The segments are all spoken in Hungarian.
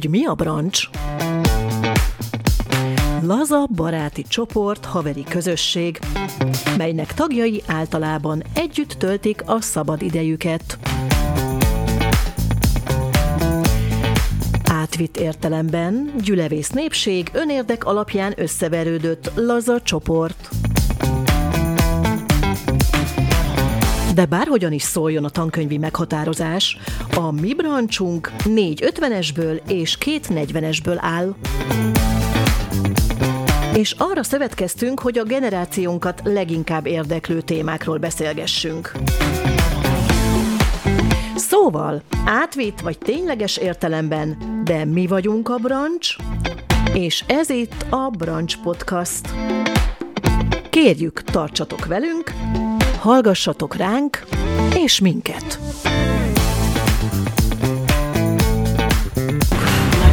hogy mi a brancs? Laza baráti csoport, haveri közösség, melynek tagjai általában együtt töltik a szabad idejüket. Átvitt értelemben gyülevész népség önérdek alapján összeverődött laza csoport. De bárhogyan is szóljon a tankönyvi meghatározás, a mi brancsunk négy 50-esből és két 40-esből áll. És arra szövetkeztünk, hogy a generációnkat leginkább érdeklő témákról beszélgessünk. Szóval, átvitt vagy tényleges értelemben, de mi vagyunk a brancs, és ez itt a Brancs Podcast. Kérjük, tartsatok velünk, hallgassatok ránk, és minket!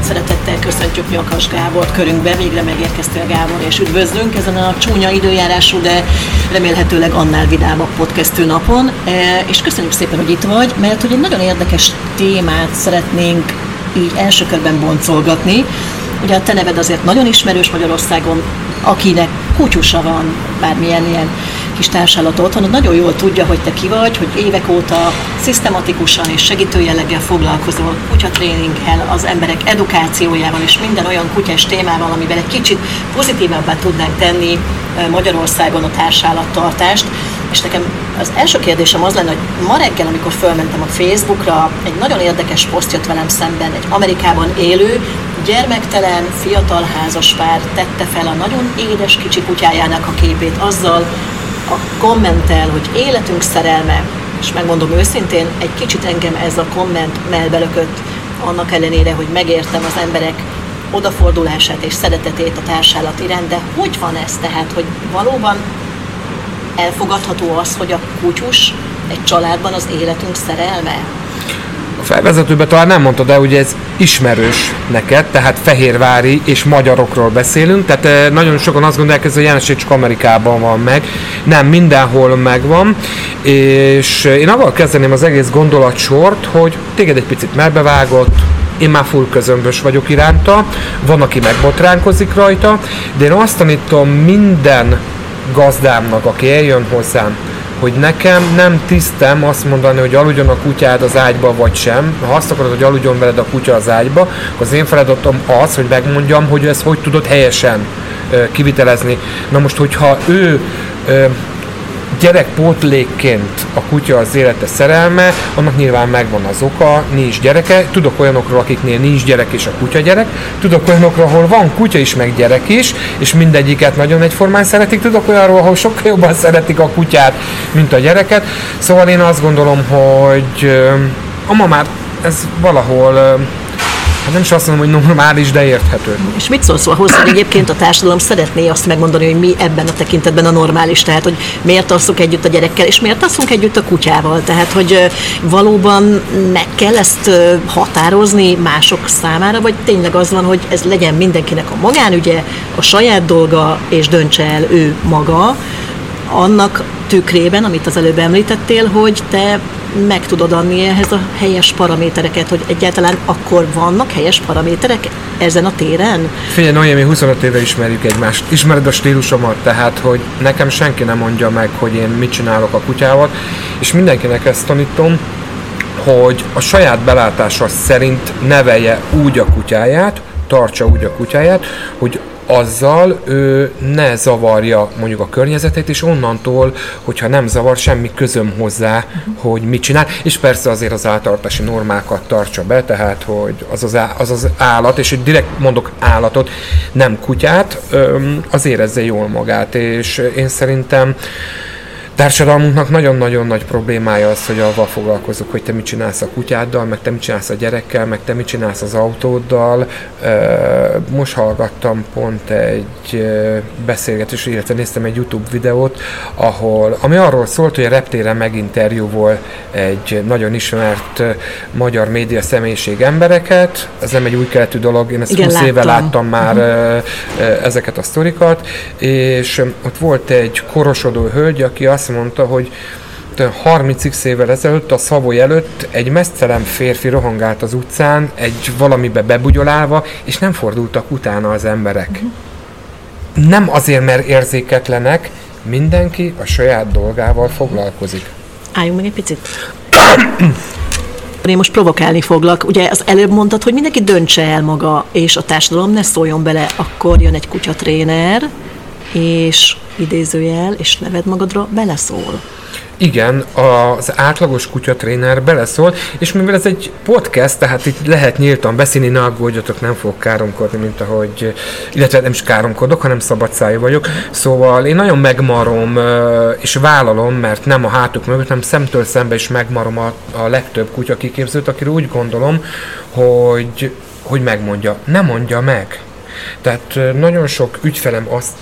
Szeretettel köszöntjük Nyakas Gábort körünkbe, végre megérkeztél Gábor, és üdvözlünk ezen a csúnya időjárású, de remélhetőleg annál vidámabb podcastő napon, E, és köszönjük szépen, hogy itt vagy, mert hogy egy nagyon érdekes témát szeretnénk így első körben boncolgatni. Ugye a te neved azért nagyon ismerős Magyarországon, akinek kutyusa van, bármilyen ilyen kis társállat otthon, nagyon jól tudja, hogy te ki vagy, hogy évek óta szisztematikusan és segítő jelleggel foglalkozol kutyatréninggel, az emberek edukációjával és minden olyan kutyás témával, amiben egy kicsit pozitívabbá tudnánk tenni Magyarországon a társállattartást. És nekem az első kérdésem az lenne, hogy ma reggel, amikor fölmentem a Facebookra, egy nagyon érdekes poszt jött velem szemben, egy Amerikában élő, gyermektelen, fiatal házaspár tette fel a nagyon édes kicsi kutyájának a képét azzal, a kommentel, hogy életünk szerelme, és megmondom őszintén, egy kicsit engem ez a komment melbelökött, annak ellenére, hogy megértem az emberek odafordulását és szeretetét a társállat iránt, de hogy van ez tehát, hogy valóban elfogadható az, hogy a kutyus egy családban az életünk szerelme? A felvezetőben talán nem mondtad, de ugye ez ismerős neked, tehát fehérvári és magyarokról beszélünk, tehát eh, nagyon sokan azt gondolják, hogy ez a jelenség csak Amerikában van meg. Nem, mindenhol megvan, és eh, én avval kezdeném az egész gondolatsort, hogy téged egy picit melbevágott, én már full közömbös vagyok iránta, van, aki megbotránkozik rajta, de én azt tanítom minden gazdámnak, aki eljön hozzám, hogy nekem nem tisztem azt mondani, hogy aludjon a kutyád az ágyba vagy sem. Ha azt akarod, hogy aludjon veled a kutya az ágyba, akkor az én feladatom az, hogy megmondjam, hogy ezt hogy tudod helyesen kivitelezni. Na most, hogyha ő gyerekpótlékként a kutya az élete szerelme, annak nyilván megvan az oka, nincs gyereke. Tudok olyanokról, akiknél nincs gyerek és a kutya gyerek. Tudok olyanokról, ahol van kutya is, meg gyerek is, és mindegyiket nagyon egyformán szeretik. Tudok olyanról, ahol sokkal jobban szeretik a kutyát, mint a gyereket. Szóval én azt gondolom, hogy ö, ma már ez valahol Hát nem is azt mondom, hogy normális, de érthető. És mit szólsz ahhoz, hogy egyébként a társadalom szeretné azt megmondani, hogy mi ebben a tekintetben a normális, tehát hogy miért alszunk együtt a gyerekkel, és miért alszunk együtt a kutyával, tehát hogy valóban meg kell ezt határozni mások számára, vagy tényleg az van, hogy ez legyen mindenkinek a magánügye, a saját dolga, és döntse el ő maga, annak tükrében, amit az előbb említettél, hogy te meg tudod adni ehhez a helyes paramétereket, hogy egyáltalán akkor vannak helyes paraméterek ezen a téren? Figyelj, Noémi, 25 éve ismerjük egymást. Ismered a stílusomat, tehát, hogy nekem senki nem mondja meg, hogy én mit csinálok a kutyával, és mindenkinek ezt tanítom, hogy a saját belátása szerint nevelje úgy a kutyáját, tartsa úgy a kutyáját, hogy azzal ő ne zavarja mondjuk a környezetét, és onnantól, hogyha nem zavar, semmi közöm hozzá, hogy mit csinál, és persze azért az áltartási normákat tartsa be, tehát hogy az az, á, az, az állat, és hogy direkt mondok állatot, nem kutyát, az érezze jól magát, és én szerintem társadalmunknak nagyon-nagyon nagy problémája az, hogy avval foglalkozunk, hogy te mit csinálsz a kutyáddal, meg te mit csinálsz a gyerekkel, meg te mit csinálsz az autóddal. Most hallgattam pont egy ö, beszélgetés, illetve néztem egy YouTube videót, ahol, ami arról szólt, hogy a reptéren meginterjúvol egy nagyon ismert magyar média személyiség embereket. Ez nem egy új keletű dolog, én ezt Igen, 20 éve láttam. már ö, ezeket a sztorikat, és ott volt egy korosodó hölgy, aki azt mondta, hogy 30 évvel ezelőtt a Szavoly előtt egy mesztelen férfi rohangált az utcán, egy valamibe bebugyolálva, és nem fordultak utána az emberek. Uh-huh. Nem azért, mert érzéketlenek, mindenki a saját dolgával foglalkozik. Álljunk meg egy picit. Én most provokálni foglak. Ugye az előbb mondtad, hogy mindenki döntse el maga, és a társadalom ne szóljon bele, akkor jön egy kutyatréner, és idézőjel, és neved magadra beleszól. Igen, az átlagos kutyatréner beleszól, és mivel ez egy podcast, tehát itt lehet nyíltan beszélni, ne aggódjatok, nem fogok káromkodni, mint ahogy, illetve nem is káromkodok, hanem szabadszájú vagyok. Szóval én nagyon megmarom és vállalom, mert nem a hátuk mögött, hanem szemtől szembe is megmarom a, a legtöbb kutya kiképzőt, akiről úgy gondolom, hogy, hogy megmondja. Nem mondja meg. Tehát nagyon sok ügyfelem azt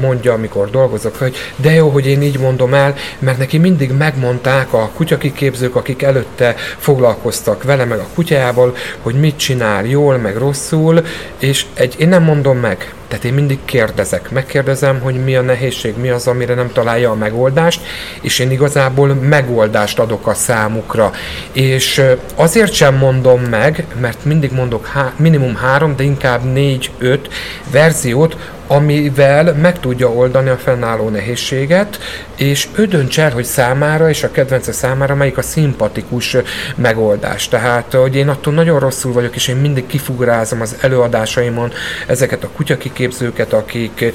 mondja, amikor dolgozok, hogy de jó, hogy én így mondom el, mert neki mindig megmondták a kutyakiképzők, akik előtte foglalkoztak vele, meg a kutyával, hogy mit csinál jól, meg rosszul, és egy, én nem mondom meg. Tehát én mindig kérdezek, megkérdezem, hogy mi a nehézség, mi az, amire nem találja a megoldást, és én igazából megoldást adok a számukra. És azért sem mondom meg, mert mindig mondok há- minimum három, de inkább négy-öt verziót, amivel meg tudja oldani a fennálló nehézséget, és ő dönts el, hogy számára és a kedvence számára melyik a szimpatikus megoldás. Tehát, hogy én attól nagyon rosszul vagyok, és én mindig kifugrázom az előadásaimon ezeket a kutyakiképzőket, akik,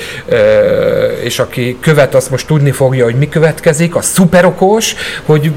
és aki követ, azt most tudni fogja, hogy mi következik, a szuperokos, hogy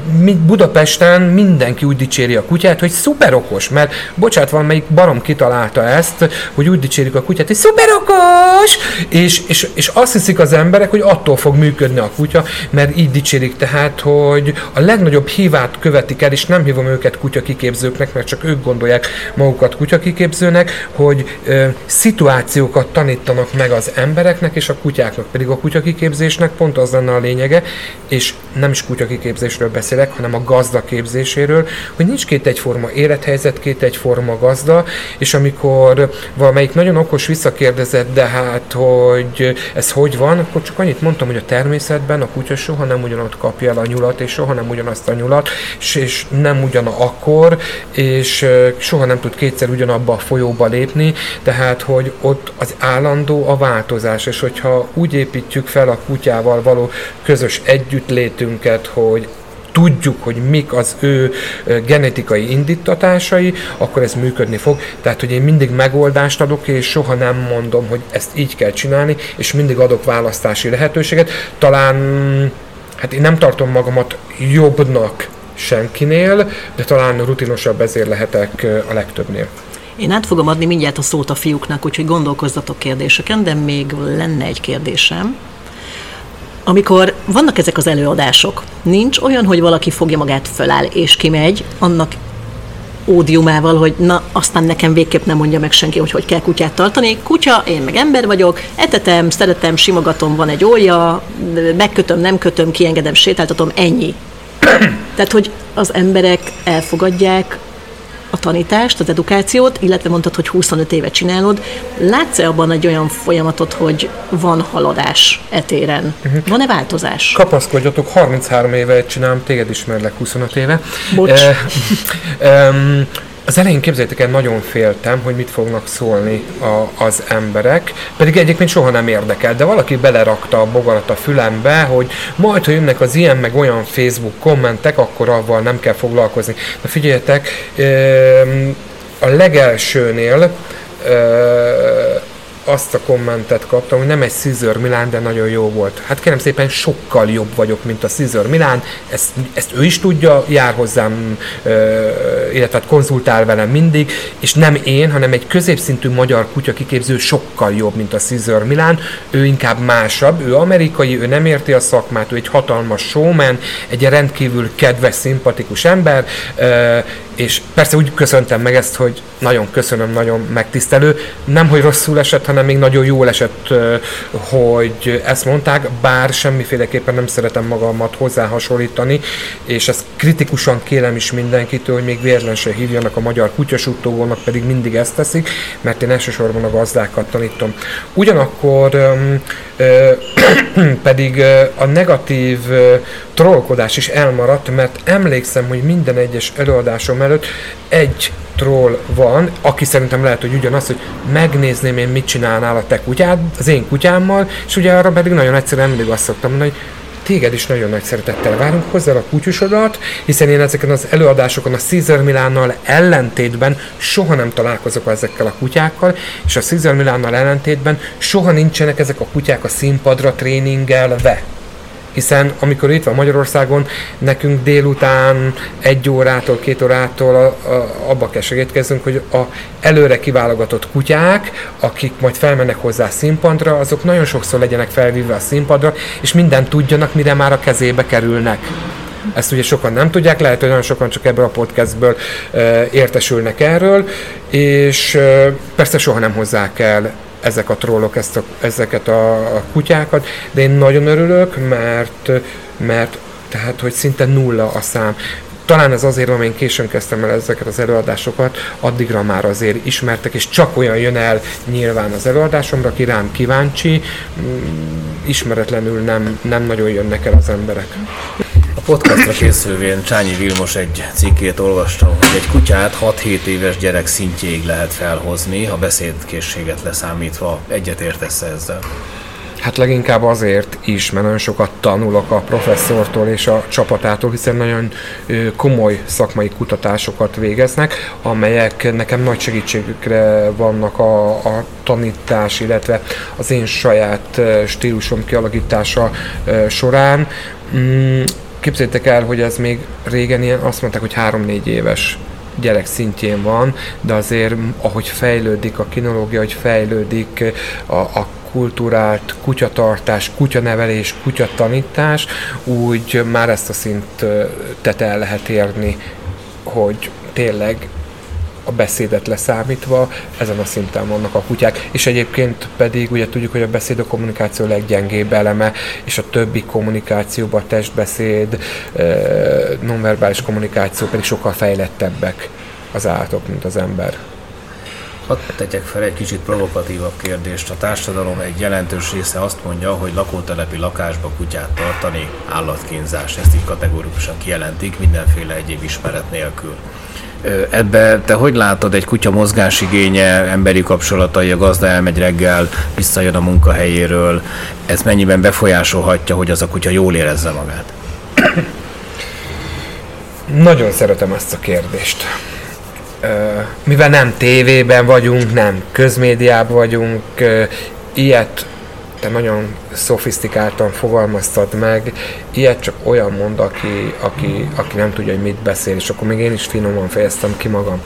Budapesten mindenki úgy dicséri a kutyát, hogy szuperokos, mert bocsát, van melyik barom kitalálta ezt, hogy úgy dicsérik a kutyát, hogy szuperokos, és, és, és azt hiszik az emberek, hogy attól fog működni a kutya, mert így dicsérik tehát, hogy a legnagyobb hívát követik el, és nem hívom őket kutyakiképzőknek, mert csak ők gondolják magukat kutyakiképzőnek, hogy ö, szituációkat tanítanak meg az embereknek és a kutyáknak, pedig a kutyakiképzésnek pont az lenne a lényege, és nem is kutyakiképzésről beszélek, hanem a gazda képzéséről, hogy nincs két egyforma élethelyzet, két egyforma gazda, és amikor valamelyik nagyon okos visszakérdezett, de hát hogy ez hogy van, akkor csak annyit mondtam, hogy a természetben a kutya soha nem ugyanott kapja el a nyulat, és soha nem ugyanazt a nyulat, és, és nem ugyan akkor, és soha nem tud kétszer ugyanabba a folyóba lépni, tehát hogy ott az állandó a változás, és hogyha úgy építjük fel a kutyával való közös együttlétünket, hogy tudjuk, hogy mik az ő genetikai indítatásai, akkor ez működni fog. Tehát, hogy én mindig megoldást adok, és soha nem mondom, hogy ezt így kell csinálni, és mindig adok választási lehetőséget. Talán, hát én nem tartom magamat jobbnak senkinél, de talán rutinosabb ezért lehetek a legtöbbnél. Én át fogom adni mindjárt a szót a fiúknak, úgyhogy gondolkozzatok kérdéseken, de még lenne egy kérdésem amikor vannak ezek az előadások, nincs olyan, hogy valaki fogja magát föláll és kimegy, annak ódiumával, hogy na, aztán nekem végképp nem mondja meg senki, hogy hogy kell kutyát tartani. Kutya, én meg ember vagyok, etetem, szeretem, simogatom, van egy olja, megkötöm, nem kötöm, kiengedem, sétáltatom, ennyi. Tehát, hogy az emberek elfogadják a tanítást, az edukációt, illetve mondtad, hogy 25 éve csinálod. Látsz-e abban egy olyan folyamatot, hogy van haladás etéren? Uh-huh. Van-e változás? Kapaszkodjatok, 33 éve csinálom, téged ismerlek 25 éve. Bocs. Eh, um, az elején képzeljétek el, nagyon féltem, hogy mit fognak szólni a, az emberek, pedig egyébként soha nem érdekel, de valaki belerakta a bogarat a fülembe, hogy majd, ha jönnek az ilyen meg olyan Facebook kommentek, akkor avval nem kell foglalkozni. Na figyeljetek, a legelsőnél azt a kommentet kaptam, hogy nem egy Caesar Milán, de nagyon jó volt. Hát kérem szépen, sokkal jobb vagyok, mint a Caesar Milán, ezt, ezt ő is tudja, jár hozzám, illetve hát konzultál velem mindig, és nem én, hanem egy középszintű magyar kutya kiképző sokkal jobb, mint a Caesar Milán, ő inkább másabb, ő amerikai, ő nem érti a szakmát, ő egy hatalmas showman, egy rendkívül kedves, szimpatikus ember, és persze úgy köszöntem meg ezt, hogy nagyon köszönöm, nagyon megtisztelő. Nem, hogy rosszul esett, hanem még nagyon jól esett, hogy ezt mondták, bár semmiféleképpen nem szeretem magamat hozzá hasonlítani, és ezt kritikusan kérem is mindenkitől, hogy még véletlen se hívjanak a magyar kutyasuttóvónak, pedig mindig ezt teszik, mert én elsősorban a gazdákat tanítom. Ugyanakkor pedig a negatív trollkodás is elmaradt, mert emlékszem, hogy minden egyes előadásom előtt egy troll van, aki szerintem lehet, hogy ugyanaz, hogy megnézném én mit csinálnál a te kutyád, az én kutyámmal, és ugye arra pedig nagyon egyszerűen mindig azt szoktam mondani, hogy téged is nagyon nagy szeretettel várunk. Hozzá a kutyusodat, hiszen én ezeken az előadásokon a Caesar Milánnal ellentétben soha nem találkozok ezekkel a kutyákkal, és a Caesar Milánnal ellentétben soha nincsenek ezek a kutyák a színpadra tréningelve hiszen amikor itt van Magyarországon, nekünk délután egy órától, két órától a, a, abba kell segítkeznünk, hogy a előre kiválogatott kutyák, akik majd felmennek hozzá a színpadra, azok nagyon sokszor legyenek felvívve a színpadra, és mindent tudjanak, mire már a kezébe kerülnek. Ezt ugye sokan nem tudják, lehet, hogy nagyon sokan csak ebből a podcastből e, értesülnek erről, és e, persze soha nem hozzák el ezek a trollok ezt a, ezeket a, kutyákat, de én nagyon örülök, mert, mert tehát, hogy szinte nulla a szám. Talán ez azért, mert én későn kezdtem el ezeket az előadásokat, addigra már azért ismertek, és csak olyan jön el nyilván az előadásomra, aki rám kíváncsi, mm, ismeretlenül nem, nem nagyon jönnek el az emberek. Podcastra készülvén Csányi Vilmos egy cikkét olvastam, hogy egy kutyát 6-7 éves gyerek szintjéig lehet felhozni, a beszédkészséget leszámítva. Egyet értesz ezzel? Hát leginkább azért is, mert nagyon sokat tanulok a professzortól és a csapatától, hiszen nagyon komoly szakmai kutatásokat végeznek, amelyek nekem nagy segítségükre vannak a, a tanítás, illetve az én saját stílusom kialakítása során. Képzeljétek el, hogy ez még régen ilyen, azt mondták, hogy 3-4 éves gyerek szintjén van, de azért ahogy fejlődik a kinológia, hogy fejlődik a, a kultúrált kutyatartás, kutyanevelés, kutyatanítás, úgy már ezt a szintet el lehet érni, hogy tényleg a beszédet leszámítva, ezen a szinten vannak a kutyák, és egyébként pedig ugye tudjuk, hogy a beszéd a kommunikáció leggyengébb eleme, és a többi kommunikációban a testbeszéd, nonverbális kommunikáció pedig sokkal fejlettebbek az állatok, mint az ember. Hadd tegyek fel egy kicsit provokatívabb kérdést. A társadalom egy jelentős része azt mondja, hogy lakótelepi lakásba kutyát tartani állatkínzás. Ezt így kategórikusan kijelentik, mindenféle egyéb ismeret nélkül. Ebbe te hogy látod egy kutya mozgásigénye, emberi kapcsolatai, a gazda elmegy reggel, visszajön a munkahelyéről, ez mennyiben befolyásolhatja, hogy az a kutya jól érezze magát? Nagyon szeretem ezt a kérdést. Mivel nem tévében vagyunk, nem közmédiában vagyunk, ilyet te nagyon szofisztikáltan fogalmaztad meg, ilyet csak olyan mond, aki, aki, aki nem tudja, hogy mit beszél, és akkor még én is finoman fejeztem ki magam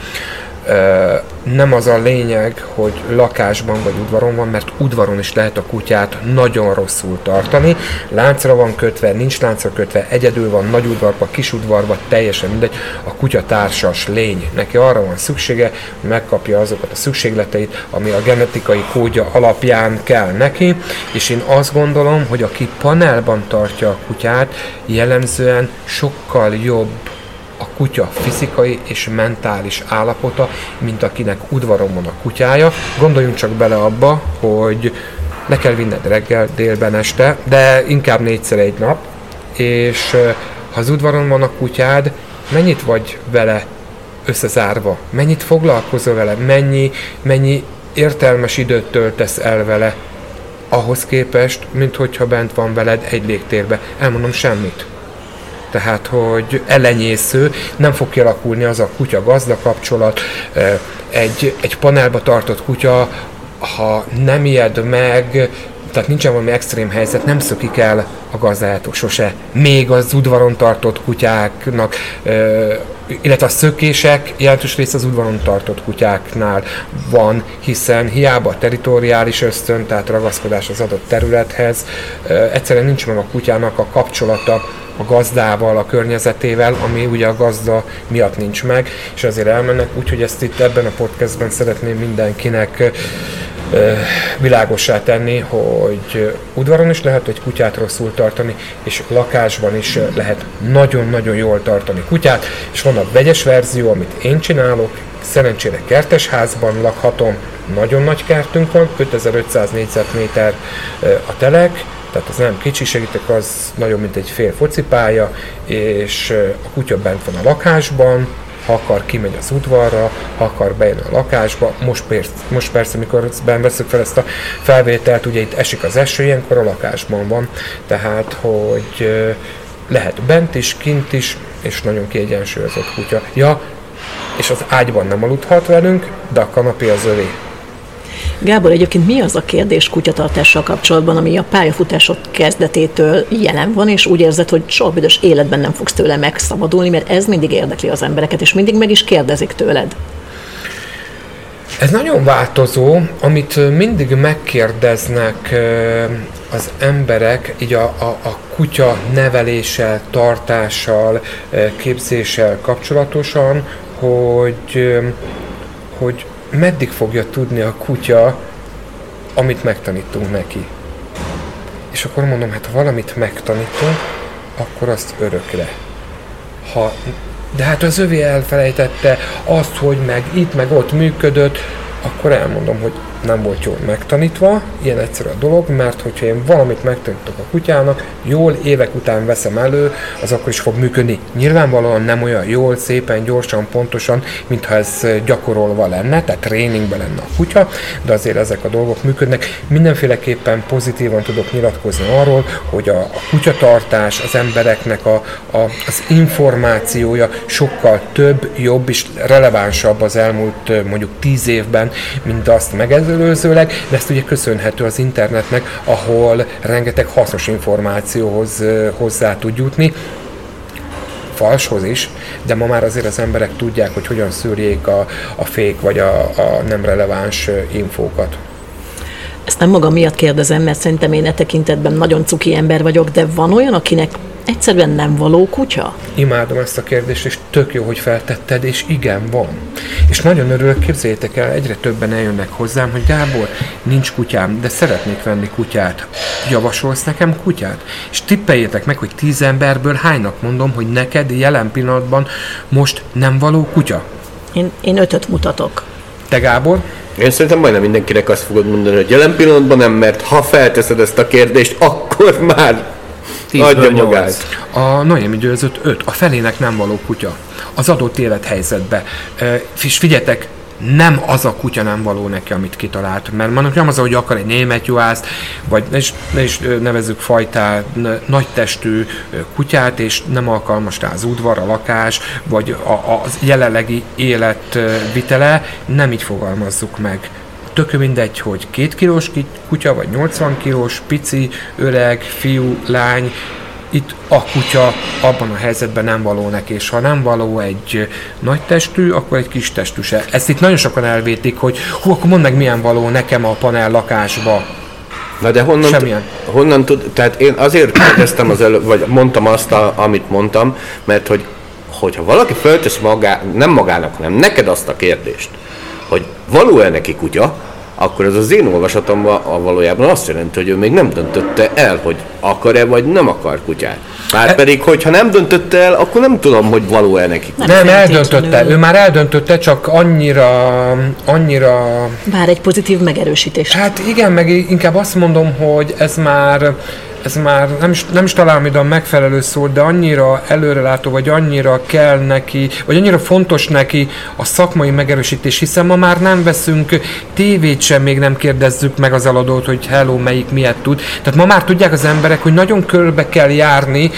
nem az a lényeg, hogy lakásban vagy udvaron van, mert udvaron is lehet a kutyát nagyon rosszul tartani. Láncra van kötve, nincs láncra kötve, egyedül van, nagy udvarba, kis udvarba, teljesen mindegy. A kutya társas lény. Neki arra van szüksége, hogy megkapja azokat a szükségleteit, ami a genetikai kódja alapján kell neki, és én azt gondolom, hogy aki panelban tartja a kutyát, jellemzően sokkal jobb a kutya fizikai és mentális állapota, mint akinek udvaron van a kutyája. Gondoljunk csak bele abba, hogy le kell vinned reggel, délben, este, de inkább négyszer egy nap, és ha az udvaron van a kutyád, mennyit vagy vele összezárva, mennyit foglalkozol vele, mennyi, mennyi értelmes időt töltesz el vele, ahhoz képest, mint hogyha bent van veled egy légtérbe. Elmondom semmit tehát hogy elenyésző, nem fog kialakulni az a kutya-gazda kapcsolat, egy, egy panelba tartott kutya, ha nem ijed meg, tehát nincsen valami extrém helyzet, nem szökik el a gazdájától sose. Még az udvaron tartott kutyáknak, illetve a szökések jelentős része az udvaron tartott kutyáknál van, hiszen hiába a teritoriális ösztön, tehát ragaszkodás az adott területhez, egyszerűen nincs meg a kutyának a kapcsolata a gazdával, a környezetével, ami ugye a gazda miatt nincs meg, és azért elmennek, úgyhogy ezt itt ebben a podcastben szeretném mindenkinek világosá tenni, hogy udvaron is lehet egy kutyát rosszul tartani, és lakásban is lehet nagyon-nagyon jól tartani kutyát, és van a vegyes verzió, amit én csinálok, szerencsére kertesházban lakhatom, nagyon nagy kertünk van, 5500 négyzetméter a telek, tehát az nem kicsi, segítek, az nagyon mint egy fél focipálya, és a kutya bent van a lakásban, ha akar, kimegy az udvarra, ha akar, bejön a lakásba. Most, persze, most persze, mikor veszük fel ezt a felvételt, ugye itt esik az eső, ilyenkor a lakásban van, tehát, hogy lehet bent is, kint is, és nagyon kiegyensúlyozott kutya. Ja, és az ágyban nem aludhat velünk, de a kanapé az övé. Gábor, egyébként mi az a kérdés kutyatartással kapcsolatban, ami a pályafutásod kezdetétől jelen van, és úgy érzed, hogy soha büdös életben nem fogsz tőle megszabadulni, mert ez mindig érdekli az embereket, és mindig meg is kérdezik tőled? Ez nagyon változó, amit mindig megkérdeznek az emberek, így a, a, a kutya neveléssel, tartással, képzéssel kapcsolatosan, hogy, hogy meddig fogja tudni a kutya, amit megtanítunk neki. És akkor mondom, hát ha valamit megtanítunk, akkor azt örökre. Ha, de hát az övé elfelejtette azt, hogy meg itt, meg ott működött, akkor elmondom, hogy nem volt jól megtanítva, ilyen egyszerű a dolog, mert hogyha én valamit megtanítok a kutyának, jól évek után veszem elő, az akkor is fog működni. Nyilvánvalóan nem olyan jól, szépen, gyorsan, pontosan, mintha ez gyakorolva lenne, tehát tréningben lenne a kutya, de azért ezek a dolgok működnek. Mindenféleképpen pozitívan tudok nyilatkozni arról, hogy a, a kutyatartás az embereknek a, a, az információja sokkal több, jobb és relevánsabb az elmúlt mondjuk tíz évben, mint azt megelőző megelőzőleg, de ezt ugye köszönhető az internetnek, ahol rengeteg hasznos információhoz hozzá tud jutni falshoz is, de ma már azért az emberek tudják, hogy hogyan szűrjék a, a fék vagy a, a nem releváns infókat. Ezt nem magam miatt kérdezem, mert szerintem én e tekintetben nagyon cuki ember vagyok, de van olyan, akinek egyszerűen nem való kutya? Imádom ezt a kérdést, és tök jó, hogy feltetted, és igen, van. És nagyon örülök, képzeljétek el, egyre többen eljönnek hozzám, hogy Gábor, nincs kutyám, de szeretnék venni kutyát. Javasolsz nekem kutyát? És tippeljétek meg, hogy tíz emberből hánynak mondom, hogy neked jelen pillanatban most nem való kutya? Én, én ötöt mutatok. Te Gábor? Én szerintem majdnem mindenkinek azt fogod mondani, hogy jelen pillanatban nem, mert ha felteszed ezt a kérdést, akkor már adja magát. A Noémi győzött 5, a felének nem való kutya. Az adott élethelyzetbe. És figyeljetek, nem az a kutya nem való neki, amit kitalált. Mert mondjuk nem az, hogy akar egy német juhászt, vagy ne is, ne is nevezzük fajtá nagy testű kutyát, és nem alkalmas rá az udvar, a lakás, vagy a, a, jelenlegi életvitele, nem így fogalmazzuk meg tök mindegy, hogy két kilós kutya, vagy 80 kilós, pici, öreg, fiú, lány, itt a kutya abban a helyzetben nem való neki, és ha nem való egy nagy testű, akkor egy kis testű se. Ezt itt nagyon sokan elvétik, hogy hú, akkor mondd meg milyen való nekem a panel lakásba. Na de honnan, Semmilyen. honnan tud, tehát én azért kérdeztem az előbb, vagy mondtam azt, a, amit mondtam, mert hogy hogyha valaki föltesz magá, nem magának, hanem neked azt a kérdést, hogy való-e neki kutya, akkor ez az én olvasatomban a valójában azt jelenti, hogy ő még nem döntötte el, hogy akar-e vagy nem akar kutyát. Már pedig, hogyha nem döntötte el, akkor nem tudom, hogy való-e neki. Nem, nem eldöntötte. Ő már eldöntötte, csak annyira, annyira... Vár egy pozitív megerősítés. Hát igen, meg inkább azt mondom, hogy ez már ez már nem is, nem is találom ide a megfelelő szót, de annyira előrelátó, vagy annyira kell neki, vagy annyira fontos neki a szakmai megerősítés, hiszen ma már nem veszünk tévét sem, még nem kérdezzük meg az eladót, hogy hello, melyik miért tud. Tehát ma már tudják az emberek, hogy nagyon körbe kell járni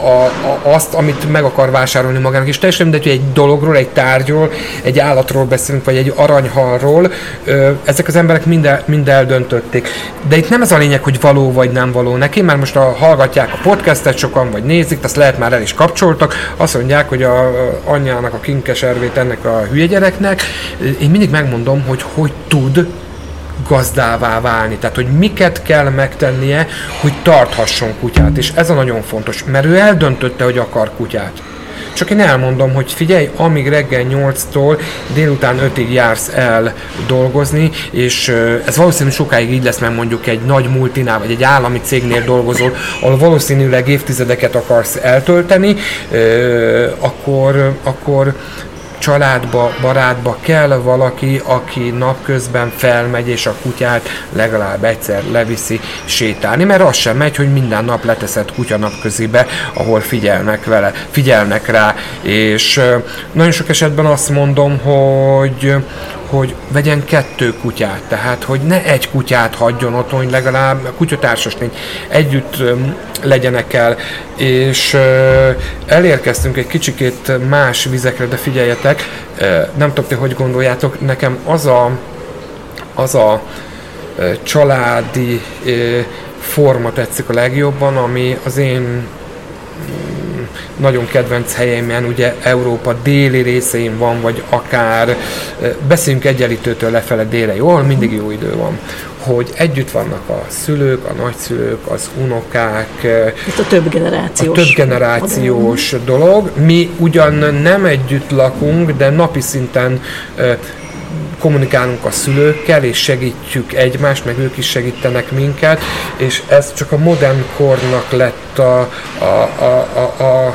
a, a, azt, amit meg akar vásárolni magának, és teljesen mindegy, hogy egy dologról, egy tárgyról, egy állatról beszélünk, vagy egy aranyhalról, ezek az emberek mind, el, mind eldöntötték. De itt nem ez a lényeg, hogy való vagy nem való neki, mert most a, hallgatják a podcastet sokan, vagy nézik, azt lehet már el is kapcsoltak, azt mondják, hogy a anyjának a kinkeservét ennek a hülye gyereknek. Én mindig megmondom, hogy hogy tud gazdává válni. Tehát, hogy miket kell megtennie, hogy tarthasson kutyát. És ez a nagyon fontos, mert ő eldöntötte, hogy akar kutyát. Csak én elmondom, hogy figyelj, amíg reggel 8-tól délután 5-ig jársz el dolgozni, és ez valószínűleg sokáig így lesz, mert mondjuk egy nagy multinál, vagy egy állami cégnél dolgozol, ahol valószínűleg évtizedeket akarsz eltölteni, akkor, akkor családba, barátba kell valaki, aki napközben felmegy és a kutyát legalább egyszer leviszi sétálni, mert az sem megy, hogy minden nap leteszed kutya napközibe, ahol figyelnek vele, figyelnek rá, és nagyon sok esetben azt mondom, hogy hogy vegyen kettő kutyát, tehát hogy ne egy kutyát hagyjon otthon, hogy legalább a kutyatársas lény együtt legyenek el, és elérkeztünk egy kicsikét más vizekre, de figyeljetek, nem tudom, ti hogy gondoljátok, nekem az a, az a családi forma tetszik a legjobban, ami az én nagyon kedvenc helyemen, ugye Európa déli részein van, vagy akár beszéljünk egyenlítőtől lefele délre, jól, mindig jó idő van hogy együtt vannak a szülők, a nagyszülők, az unokák. Itt a több generációs. A több generációs dolog. Mi ugyan nem együtt lakunk, de napi szinten kommunikálunk a szülőkkel, és segítjük egymást, meg ők is segítenek minket, és ez csak a modern kornak lett a, a, a, a, a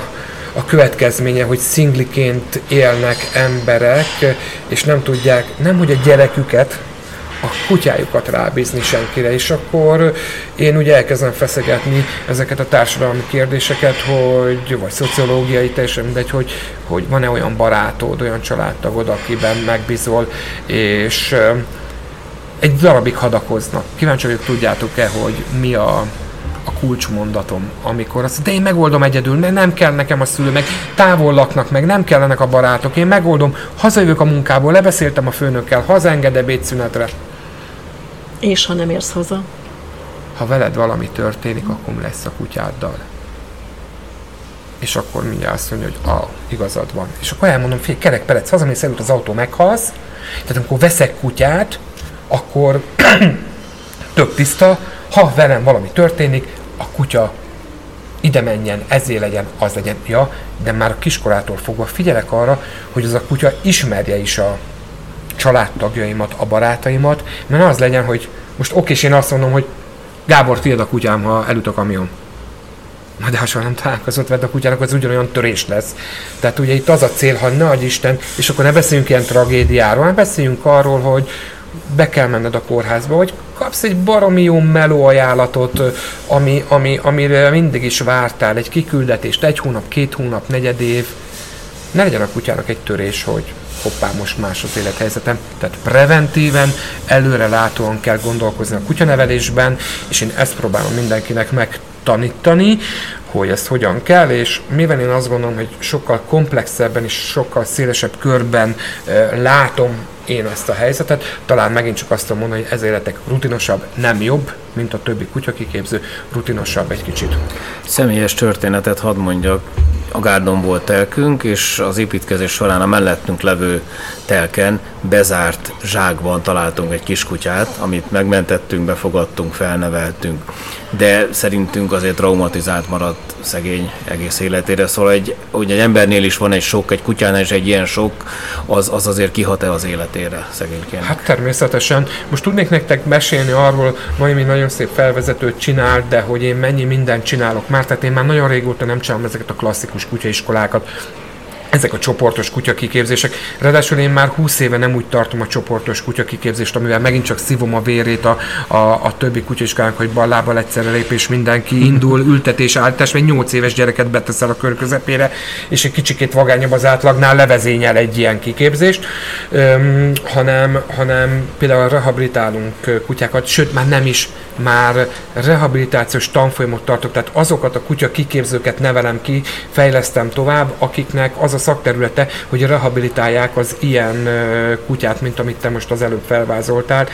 a következménye, hogy szingliként élnek emberek, és nem tudják, nem hogy a gyereküket, a kutyájukat rábízni senkire, és akkor én ugye elkezdem feszegetni ezeket a társadalmi kérdéseket, hogy, vagy szociológiai, teljesen mindegy, hogy, hogy van-e olyan barátod, olyan családtagod, akiben megbízol, és egy darabig hadakoznak. Kíváncsi vagyok, tudjátok-e, hogy mi a, a kulcsmondatom, amikor azt de én megoldom egyedül, mert nem kell nekem a szülő, meg távol laknak, meg nem kellenek a barátok, én megoldom, hazajövök a munkából, lebeszéltem a főnökkel, hazaenged ebédszünetre. És ha nem érsz haza? Ha veled valami történik, akkor lesz a kutyáddal? És akkor mindjárt azt mondja, hogy a, igazad van. És akkor elmondom, fél kerek perec, hazamész előtt az autó meghalsz, tehát amikor veszek kutyát, akkor tök tiszta, ha velem valami történik, a kutya ide menjen, ezé legyen, az legyen. Ja, de már a kiskorától fogva figyelek arra, hogy az a kutya ismerje is a családtagjaimat, a barátaimat, mert az legyen, hogy most oké, és én azt mondom, hogy Gábor, tiéd a kutyám, ha elüt a kamion. Na de ha soha nem találkozott vedd a kutyának, az ugyanolyan törés lesz. Tehát ugye itt az a cél, ha ne Isten, és akkor ne beszéljünk ilyen tragédiáról, hanem beszéljünk arról, hogy be kell menned a kórházba, hogy kapsz egy baromi jó meló ajánlatot, ami, ami, amire mindig is vártál, egy kiküldetést, egy hónap, két hónap, negyed év. Ne legyen a kutyának egy törés, hogy hoppá, most más az élethelyzetem. Tehát preventíven, előre látóan kell gondolkozni a kutyanevelésben, és én ezt próbálom mindenkinek megtanítani, hogy ezt hogyan kell, és mivel én azt gondolom, hogy sokkal komplexebben és sokkal szélesebb körben e, látom én ezt a helyzetet, talán megint csak azt tudom hogy ez életek rutinosabb, nem jobb, mint a többi kutyakiképző, rutinosabb egy kicsit. Személyes történetet hadd mondjak, a gárdon volt telkünk, és az építkezés során a mellettünk levő telken bezárt zsákban találtunk egy kiskutyát, amit megmentettünk, befogadtunk, felneveltünk, de szerintünk azért traumatizált maradt szegény egész életére, szóval egy, hogy egy embernél is van egy sok, egy kutyánál is egy ilyen sok, az, az azért kihat-e az életére szegényként? Hát természetesen. Most tudnék nektek mesélni arról, majd nagyon szép felvezetőt csinált, de hogy én mennyi mindent csinálok már, tehát én már nagyon régóta nem csinálom ezeket a klasszikus kutyaiskolákat, ezek a csoportos kutyakiképzések. Ráadásul én már 20 éve nem úgy tartom a csoportos kutyakiképzést, amivel megint csak szívom a vérét a, a, a többi kutyaskának, hogy ballábbal egyszerre lépés mindenki indul, ültetés, állítás, vagy 8 éves gyereket beteszel a kör közepére, és egy kicsikét vagányabb az átlagnál levezényel egy ilyen kiképzést, öm, hanem, hanem például rehabilitálunk kutyákat, sőt már nem is, már rehabilitációs tanfolyamot tartok, tehát azokat a kutya kiképzőket nevelem ki, fejlesztem tovább, akiknek az a szakterülete, hogy rehabilitálják az ilyen kutyát, mint amit te most az előbb felvázoltál,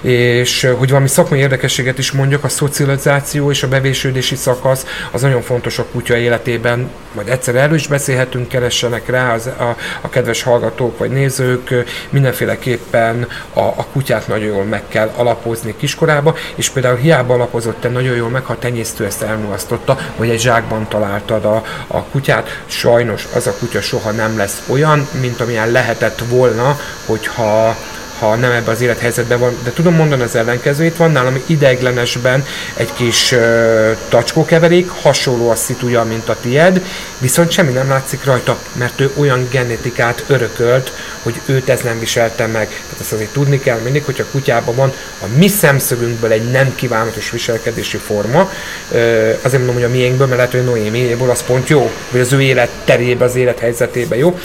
és hogy valami szakmai érdekességet is mondjak, a szocializáció és a bevésődési szakasz az nagyon fontos a kutya életében, majd egyszer erről is beszélhetünk, keressenek rá az, a, a kedves hallgatók vagy nézők, mindenféleképpen a, a kutyát nagyon jól meg kell alapozni kiskorába, és például hiába alapozott te nagyon jól meg, ha a tenyésztő ezt elmulasztotta, vagy egy zsákban találtad a, a kutyát, sajnos az a kutya soha nem lesz olyan, mint amilyen lehetett volna, hogyha ha nem ebben az élethelyzetben van, de tudom mondani az ellenkezőjét, van nálam ideiglenesben egy kis uh, tacskókeverék, hasonló a szituja, mint a tied, viszont semmi nem látszik rajta, mert ő olyan genetikát örökölt, hogy őt ez nem viselte meg. Tehát ezt azért tudni kell mindig, hogy a kutyában van a mi szemszögünkből egy nem kívánatos viselkedési forma, uh, azért mondom, hogy a miénkből, mert lehet, hogy Noémiéből az pont jó, vagy az ő élet terébe, az élethelyzetében jó.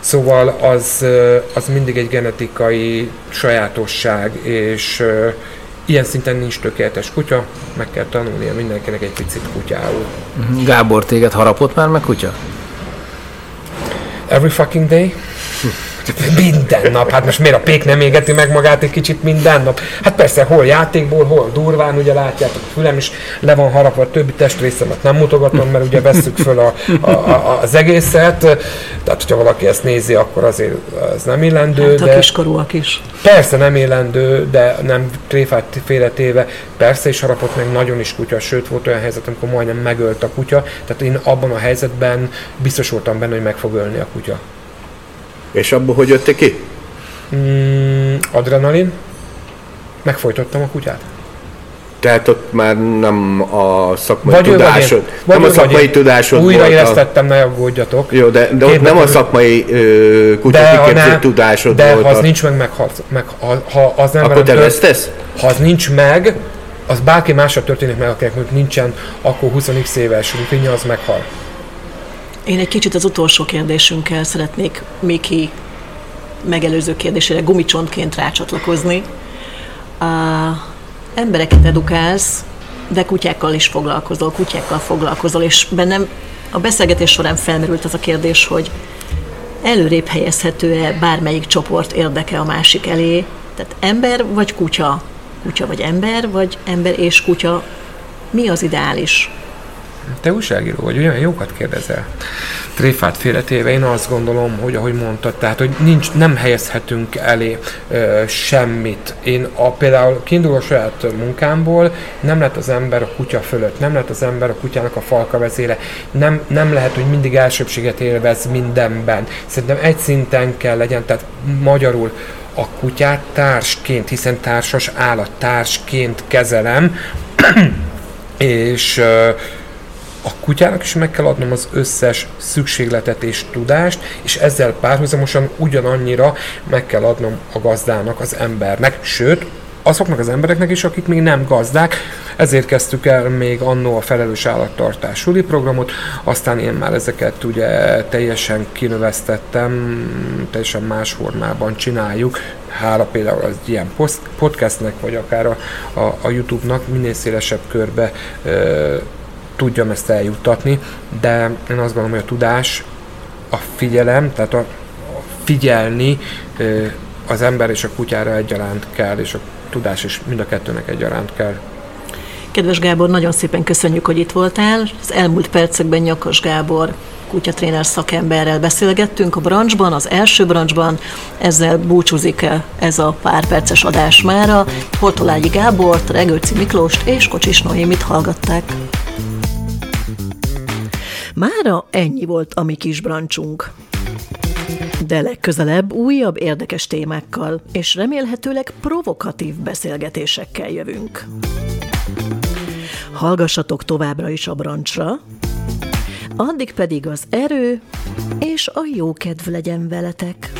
Szóval az, az mindig egy genetikai sajátosság, és ilyen szinten nincs tökéletes kutya, meg kell tanulnia mindenkinek egy picit kutyául. Mhm. Gábor, téged harapott már meg kutya? Every fucking day. Minden nap, hát most miért a pék nem égeti meg magát egy kicsit minden nap? Hát persze, hol játékból, hol durván, ugye látjátok, a fülem is le van harapva, a többi testrészemet nem mutogatom, mert ugye vesszük föl a, a, a, az egészet, tehát hogyha valaki ezt nézi, akkor azért ez nem illendő. Hát a de kiskorúak is. Persze nem illendő, de nem tréfát félretéve, persze is harapott meg nagyon is kutya, sőt volt olyan helyzet, amikor majdnem megölt a kutya, tehát én abban a helyzetben biztos voltam benne, hogy meg fog ölni a kutya. És abból hogy jöttek ki? Mm, adrenalin. Megfojtottam a kutyát. Tehát ott már nem a szakmai vagy tudásod, vagy nem a szakmai vagy tudásod Újra éreztettem, ne aggódjatok. Jó, de, de ott nem a szakmai kutyakiképző tudásod de volt. De ha az nincs meg, meg, ha, meg ha, ha az nem Akkor te vesztesz? Ha az nincs meg, az bárki másra történik meg, akinek nincsen, akkor 20x éves rutinja, az meghal. Én egy kicsit az utolsó kérdésünkkel szeretnék Miki megelőző kérdésére gumicsontként rácsatlakozni. A embereket edukálsz, de kutyákkal is foglalkozol, kutyákkal foglalkozol, és bennem a beszélgetés során felmerült az a kérdés, hogy előrébb helyezhető-e bármelyik csoport érdeke a másik elé, tehát ember vagy kutya, kutya vagy ember, vagy ember és kutya, mi az ideális? Te újságíró vagy, olyan jókat kérdezel. Tréfát félretéve én azt gondolom, hogy ahogy mondtad, tehát hogy nincs, nem helyezhetünk elé ö, semmit. Én a, például kiinduló a saját munkámból nem lett az ember a kutya fölött, nem lett az ember a kutyának a falka vezére, nem, nem lehet, hogy mindig elsőbséget élvez mindenben. Szerintem egy szinten kell legyen, tehát magyarul a kutyát társként, hiszen társas állat társként kezelem, és ö, a kutyának is meg kell adnom az összes szükségletet és tudást, és ezzel párhuzamosan ugyanannyira meg kell adnom a gazdának, az embernek, sőt, azoknak az embereknek is, akik még nem gazdák, ezért kezdtük el még annó a felelős állattartás suli programot, aztán én már ezeket ugye teljesen kinövesztettem, teljesen más formában csináljuk, hála például az ilyen podcastnek, vagy akár a, a, a YouTube-nak minél szélesebb körbe ö, tudjam ezt eljuttatni, de én azt gondolom, hogy a tudás, a figyelem, tehát a, figyelni az ember és a kutyára egyaránt kell, és a tudás is mind a kettőnek egyaránt kell. Kedves Gábor, nagyon szépen köszönjük, hogy itt voltál. Az elmúlt percekben Nyakas Gábor kutyatréner szakemberrel beszélgettünk a brancsban, az első brancsban. Ezzel búcsúzik ez a pár perces adás mára. Hortolányi Gábort, Regőci Miklóst és Kocsis Noémit hallgatták. Mára ennyi volt a mi kis brancsunk. De legközelebb újabb érdekes témákkal, és remélhetőleg provokatív beszélgetésekkel jövünk. Hallgassatok továbbra is a brancsra, addig pedig az erő és a jó kedv legyen veletek.